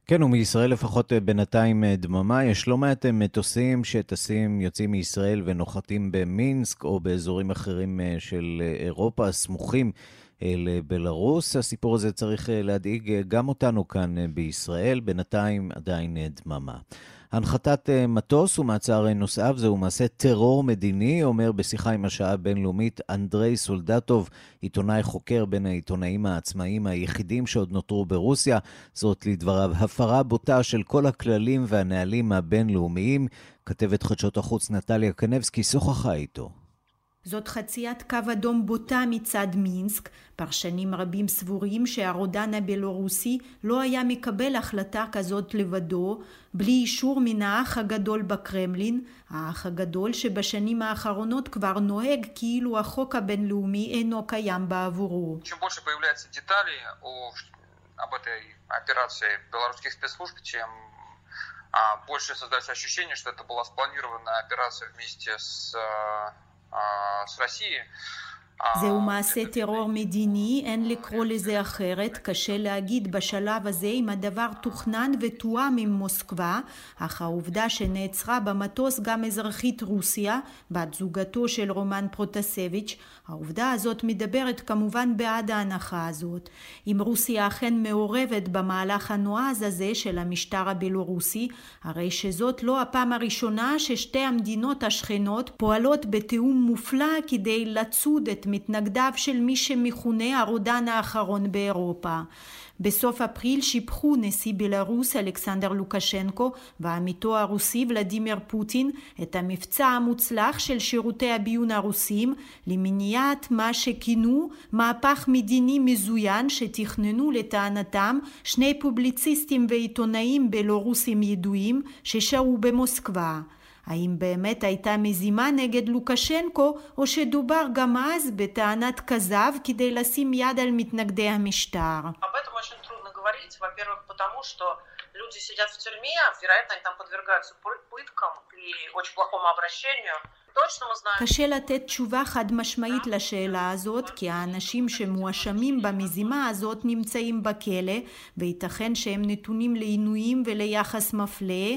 כן, ומישראל לפחות בינתיים דממה. יש לא מעט מטוסים שטסים, יוצאים מישראל ונוחתים במינסק או באזורים אחרים של אירופה, סמוכים לבלארוס. הסיפור הזה צריך להדאיג גם אותנו כאן בישראל, בינתיים עדיין דממה. הנחתת מטוס ומעצר נוסעיו זהו מעשה טרור מדיני, אומר בשיחה עם השעה הבינלאומית אנדרי סולדטוב, עיתונאי חוקר בין העיתונאים העצמאיים היחידים שעוד נותרו ברוסיה. זאת לדבריו הפרה בוטה של כל הכללים והנהלים הבינלאומיים. כתבת חדשות החוץ נטליה קנבסקי שוחחה איתו. זאת חציית קו אדום בוטה מצד מינסק. פרשנים רבים סבורים שהרודן הבלורוסי לא היה מקבל החלטה כזאת לבדו, בלי אישור מן האח הגדול בקרמלין, האח הגדול שבשנים האחרונות כבר נוהג כאילו החוק הבינלאומי אינו קיים בעבורו. об этой операции белорусских спецслужб, тем больше создается ощущение, что это была спланированная операция вместе с, с Россией. זהו מעשה טרור מדיני, אין לקרוא לזה אחרת, קשה להגיד בשלב הזה אם הדבר תוכנן ותואם עם מוסקבה, אך העובדה שנעצרה במטוס גם אזרחית רוסיה, בת זוגתו של רומן פרוטסביץ', העובדה הזאת מדברת כמובן בעד ההנחה הזאת. אם רוסיה אכן מעורבת במהלך הנועז הזה של המשטר הבלורוסי, הרי שזאת לא הפעם הראשונה ששתי המדינות השכנות פועלות בתיאום מופלא כדי לצוד את מתנגדיו של מי שמכונה הרודן האחרון באירופה. בסוף אפריל שיבחו נשיא בלרוס אלכסנדר לוקשנקו ועמיתו הרוסי ולדימיר פוטין את המבצע המוצלח של שירותי הביון הרוסים למניעת מה שכינו מהפך מדיני מזוין שתכננו לטענתם שני פובליציסטים ועיתונאים בלורוסים ידועים ששהו במוסקבה. האם באמת הייתה מזימה נגד לוקשנקו או שדובר גם אז בטענת כזב כדי לשים יד על מתנגדי המשטר. люди сидят в тюрьме, вероятно, они там подвергаются пыткам и очень плохому обращению. קשה לתת תשובה חד משמעית לשאלה הזאת כי האנשים שמואשמים במזימה הזאת נמצאים בכלא וייתכן שהם נתונים לעינויים וליחס מפלה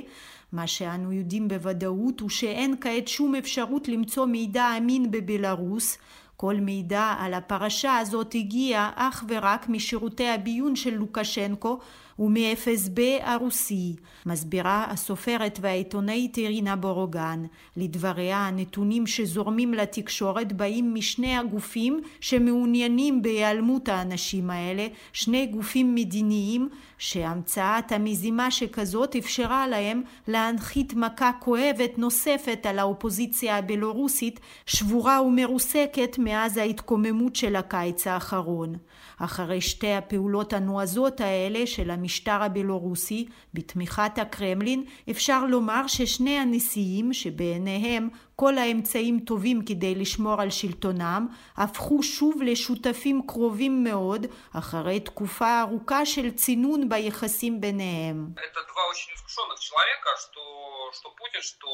מה שאנו יודעים בוודאות הוא שאין כעת שום אפשרות למצוא מידע אמין בבלארוס. כל מידע על הפרשה הזאת הגיע אך ורק משירותי הביון של לוקשנקו ומ-FSB הרוסי, מסבירה הסופרת והעיתונאית אירינה בורוגן. לדבריה הנתונים שזורמים לתקשורת באים משני הגופים שמעוניינים בהיעלמות האנשים האלה, שני גופים מדיניים שהמצאת המזימה שכזאת אפשרה להם להנחית מכה כואבת נוספת על האופוזיציה הבלורוסית שבורה ומרוסקת מאז ההתקוממות של הקיץ האחרון. אחרי שתי הפעולות הנועזות האלה של המשטר הבלורוסי בתמיכת הקרמלין אפשר לומר ששני הנשיאים שבעיניהם כל האמצעים טובים כדי לשמור על שלטונם הפכו שוב לשותפים קרובים מאוד אחרי תקופה ארוכה של צינון ביחסים ביניהם.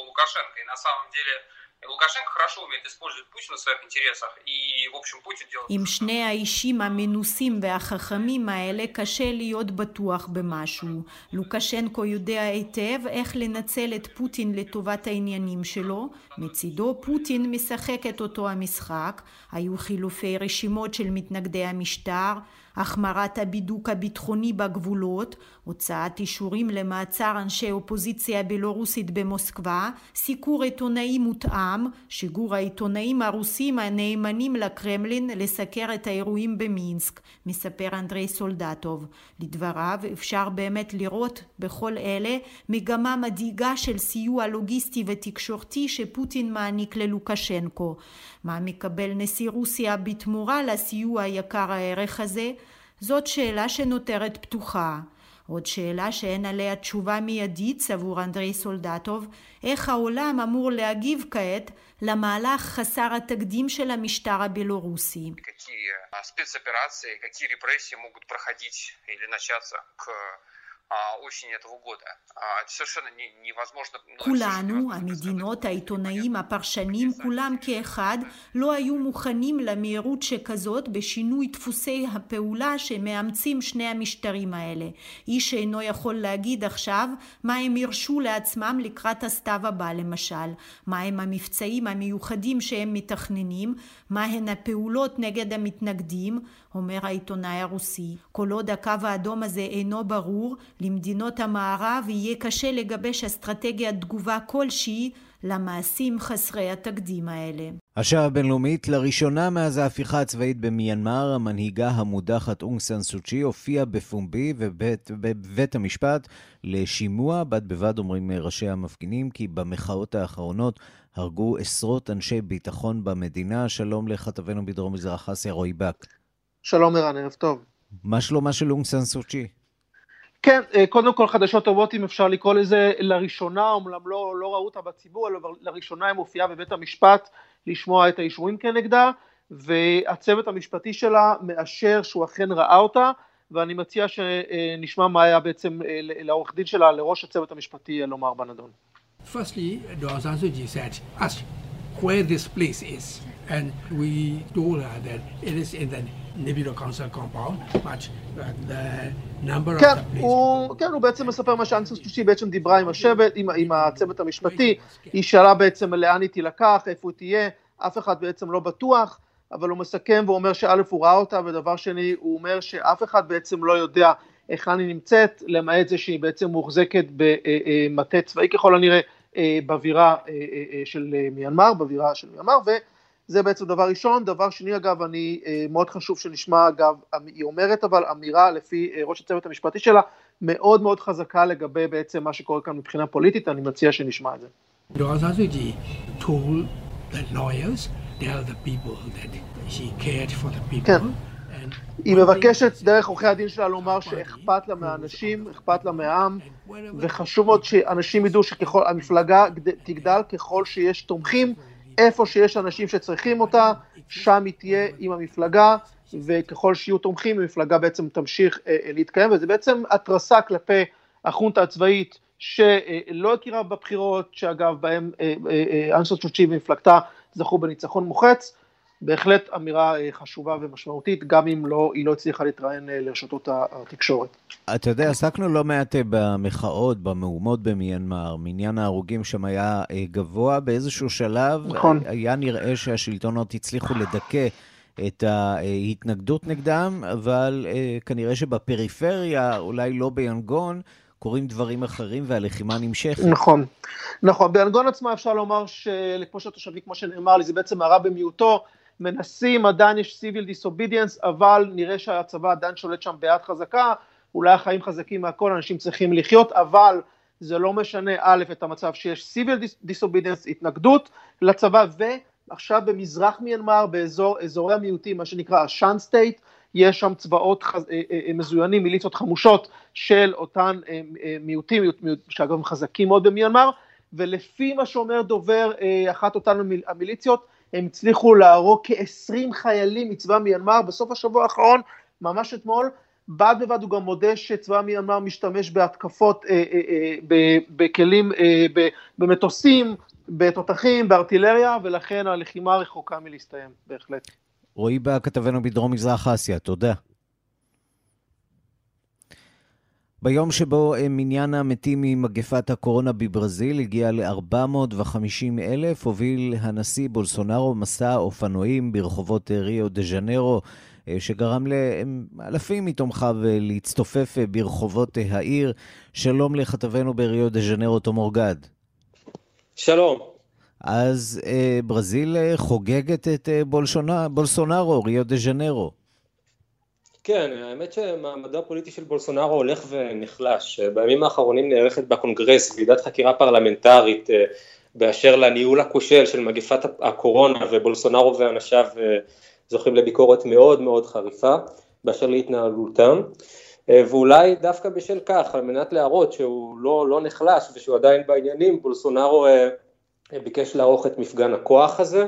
Лукашенко хорошо умеет использовать Путина в своих интересах, и, в общем, Путин делает... עם שני האישים המנוסים והחכמים האלה קשה להיות בטוח במשהו. לוקשנקו יודע היטב איך לנצל את פוטין לטובת העניינים שלו. מצידו פוטין משחק את אותו המשחק. היו חילופי רשימות של מתנגדי המשטר. החמרת הבידוק הביטחוני בגבולות, הוצאת אישורים למעצר אנשי אופוזיציה בלורוסית במוסקבה, סיקור עיתונאי מותאם, שיגור העיתונאים הרוסים הנאמנים לקרמלין לסקר את האירועים במינסק, מספר אנדרי סולדטוב. לדבריו אפשר באמת לראות בכל אלה מגמה מדאיגה של סיוע לוגיסטי ותקשורתי שפוטין מעניק ללוקשנקו. מה מקבל נשיא רוסיה בתמורה לסיוע היקר הערך הזה? זאת שאלה שנותרת פתוחה. עוד שאלה שאין עליה תשובה מיידית, סבור אנדרי סולדטוב, איך העולם אמור להגיב כעת למהלך חסר התקדים של המשטר הבלורוסי. спецоперации, какие репрессии могут проходить или начаться к כולנו, המדינות, העיתונאים, הפרשנים, כולם כאחד, לא היו מוכנים למהירות שכזאת בשינוי דפוסי הפעולה שמאמצים שני המשטרים האלה. איש אינו יכול להגיד עכשיו מה הם הרשו לעצמם לקראת הסתיו הבא למשל, מהם המבצעים המיוחדים שהם מתכננים, מהן הפעולות נגד המתנגדים, אומר העיתונאי הרוסי. כל עוד הקו האדום הזה אינו ברור, למדינות המערב יהיה קשה לגבש אסטרטגיית תגובה כלשהי למעשים חסרי התקדים האלה. השעה הבינלאומית, לראשונה מאז ההפיכה הצבאית במיינמר, המנהיגה המודחת אונג סן סוצ'י הופיעה בפומבי ובבית, בבית המשפט לשימוע. בד בבד אומרים ראשי המפגינים כי במחאות האחרונות הרגו עשרות אנשי ביטחון במדינה. שלום לכתבנו בדרום מזרח אסיה, רועי בק. שלום ערן, ערב טוב. מה שלומה של אונג סן סוצ'י? כן, אה, קודם כל חדשות טובות אם אפשר לקרוא לזה לראשונה, אומנם לא, לא ראו אותה בציבור, אבל לראשונה היא מופיעה בבית המשפט לשמוע את האישורים כנגדה, והצוות המשפטי שלה מאשר שהוא אכן ראה אותה, ואני מציע שנשמע מה היה בעצם לעורך דין שלה, לראש הצוות המשפטי לומר בנדון. Firstly, said, where this place is. And we told her that it is in the Nebula Council compound, but the number כן, of the. הוא, כן, הוא בעצם מספר מה שאנסוס טושי בעצם דיברה עם השבט, עם, עם הצוות המשפטי, היא שאלה בעצם לאן היא תילקח, איפה היא תהיה, אף אחד בעצם לא בטוח, אבל הוא מסכם ואומר שא' הוא ראה אותה, ודבר שני, הוא אומר שאף אחד בעצם לא יודע היכן היא נמצאת, למעט זה שהיא בעצם מוחזקת במטה צבאי ככל הנראה בבירה של מיינמר, בבירה של מיינמר, וזה בעצם דבר ראשון. דבר שני אגב, אני, מאוד חשוב שנשמע אגב, היא אומרת אבל אמירה לפי ראש הצוות המשפטי שלה, מאוד מאוד חזקה לגבי בעצם מה שקורה כאן מבחינה פוליטית, אני מציע שנשמע את זה. כן. היא מבקשת דרך עורכי הדין שלה לומר שאכפת לה מהאנשים, אכפת לה מהעם, וחשוב מאוד שאנשים ידעו שככל, המפלגה תגדל ככל שיש תומכים, איפה שיש אנשים שצריכים אותה, שם היא תהיה עם המפלגה, וככל שיהיו תומכים, המפלגה בעצם תמשיך אה, להתקיים, וזה בעצם התרסה כלפי החונטה הצבאית, שלא הכירה בבחירות, שאגב, בהם אנסו צ'וצ'י ומפלגתה זכו בניצחון מוחץ, בהחלט אמירה חשובה ומשמעותית, גם אם לא, היא לא הצליחה להתראיין לרשתות התקשורת. אתה יודע, עסקנו לא מעט במחאות, במהומות במיינמר, מניין ההרוגים שם היה גבוה באיזשהו שלב. נכון. היה נראה שהשלטונות הצליחו לדכא את ההתנגדות נגדם, אבל כנראה שבפריפריה, אולי לא ביאנגון, קורים דברים אחרים והלחימה נמשכת. נכון, נכון. ביאנגון עצמה אפשר לומר שכמו שהתושבים, כמו שנאמר לי, זה בעצם הרע במיעוטו. מנסים, עדיין יש civil disobedience, אבל נראה שהצבא עדיין שולט שם ביד חזקה, אולי החיים חזקים מהכל, אנשים צריכים לחיות, אבל זה לא משנה א', את המצב שיש civil disobedience, התנגדות לצבא, ועכשיו במזרח מיינמר, באזור, אזורי המיעוטים, מה שנקרא ה Shan State, יש שם צבאות חז... מזוינים, מיליציות חמושות של אותן מיעוטים, שאגב הם חזקים מאוד במיינמר, ולפי מה שאומר דובר אחת אותן המיליציות, הם הצליחו להרוג כ-20 חיילים מצבא מיינמר בסוף השבוע האחרון, ממש אתמול, בד בבד הוא גם מודה שצבא מיינמר משתמש בהתקפות, אה, אה, אה, בכלים, אה, במטוסים, בתותחים, בארטילריה, ולכן הלחימה רחוקה מלהסתיים, בהחלט. רועי בא כתבנו בדרום מזרח אסיה, תודה. ביום שבו מניין המתים ממגפת הקורונה בברזיל הגיע ל-450 אלף, הוביל הנשיא בולסונארו מסע אופנועים ברחובות ריו דה ז'נרו, שגרם לאלפים מתומכיו להצטופף ברחובות העיר. שלום לכתבנו בריו דה ז'נרו, תומור גד. שלום. אז ברזיל חוגגת את בולסונארו, ריו דה ז'נרו. כן, האמת שמעמדו הפוליטי של בולסונארו הולך ונחלש. בימים האחרונים נערכת בקונגרס ועידת חקירה פרלמנטרית באשר לניהול הכושל של מגפת הקורונה ובולסונארו ואנשיו זוכים לביקורת מאוד מאוד חריפה באשר להתנהלותם. ואולי דווקא בשל כך, על מנת להראות שהוא לא, לא נחלש ושהוא עדיין בעניינים, בולסונארו ביקש לערוך את מפגן הכוח הזה.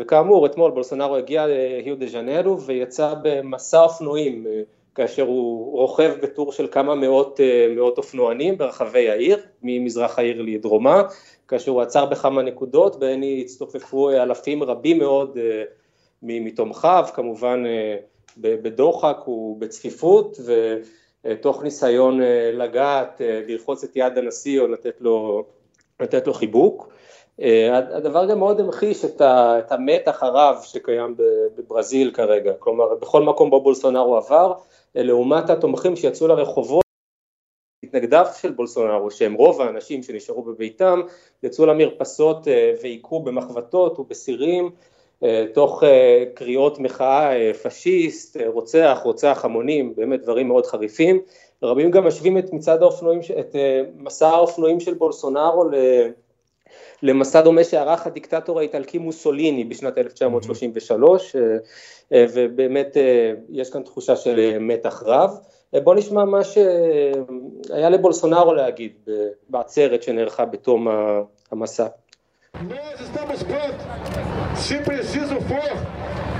וכאמור, אתמול בולסונארו הגיע להיו דה ז'נרו ויצא במסע אופנועים, כאשר הוא רוכב בטור של כמה מאות, מאות אופנוענים ברחבי העיר, ממזרח העיר לדרומה, כאשר הוא עצר בכמה נקודות, בהן הצטופפו אלפים רבים מאוד מתומכיו, כמובן בדוחק ובצפיפות, ותוך ניסיון לגעת, לרחוץ את יד הנשיא או לתת לו, לתת לו חיבוק. הדבר גם מאוד המחיש את המתח הרב שקיים בברזיל כרגע, כלומר בכל מקום בו בולסונארו עבר, לעומת התומכים שיצאו לרחובות, מתנגדיו של בולסונארו, שהם רוב האנשים שנשארו בביתם, יצאו למרפסות והיכו במחבטות ובסירים, תוך קריאות מחאה פשיסט, רוצח, רוצח המונים, באמת דברים מאוד חריפים, רבים גם משווים את מצעד האופנועים, את מסע האופנועים של בולסונארו. למסע דומה שערך הדיקטטור האיטלקי מוסוליני בשנת 1933 ובאמת יש כאן תחושה של מתח רב. בוא נשמע מה שהיה לבולסונארו להגיד בעצרת שנערכה בתום המסע. Se preciso for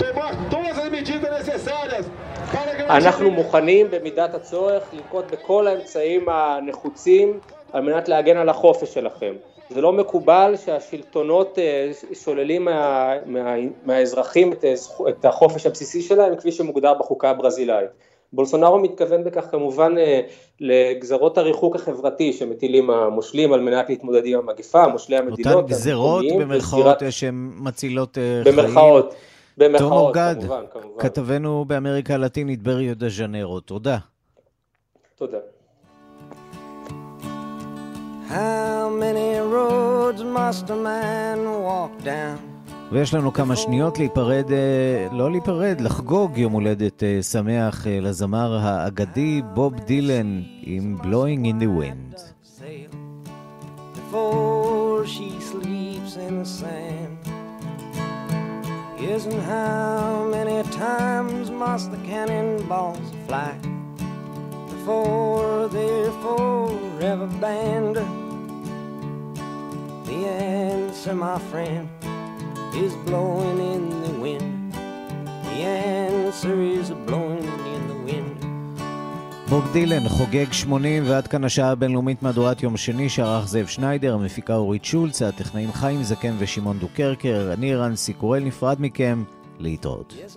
tomar todas as medidas אנחנו מוכנים במידת הצורך לנקוט בכל האמצעים הנחוצים על מנת להגן על החופש שלכם. זה לא מקובל שהשלטונות אה, שוללים מה, מה, מהאזרחים את, את החופש הבסיסי שלהם כפי שמוגדר בחוקה הברזילאית. בולסונארו מתכוון בכך כמובן אה, לגזרות הריחוק החברתי שמטילים המושלים על מנת להתמודד עם המגפה, מושלי המדינות. אותן גזרות במרכאות שהן מצילות אה, חיים. במרכאות, במרכאות תום אורגד, כתבנו באמריקה הלטינית בריו דה ז'נרו, תודה. תודה. How many roads must a man walk down? ויש לנו כמה שניות להיפרד, אה, לא להיפרד, לחגוג יום הולדת אה, שמח אה, לזמר האגדי בוב דילן עם Blowing in the Wind. Before she sleeps in the sand Yes, and how many times must the cannonballs fly Before they're forever banned The answer, my friend, is blowing in the wind. The answer is blowing in the wind. בוב דילן חוגג 80 ועד כאן השעה הבינלאומית מהדורת יום שני שערך זאב שניידר, המפיקה אורית שולץ, הטכנאים חיים זקן ושמעון דוקרקר, אני רנסי קורל נפרד מכם, להתראות. Yes,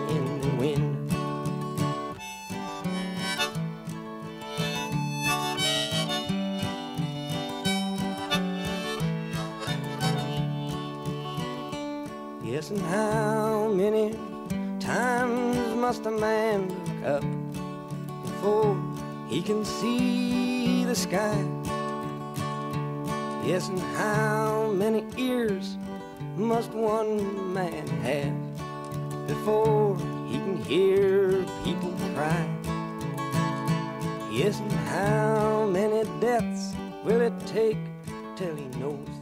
and how many times must a man look up before he can see the sky? Yes, and how many ears must one man have before he can hear people cry? Yes, and how many deaths will it take till he knows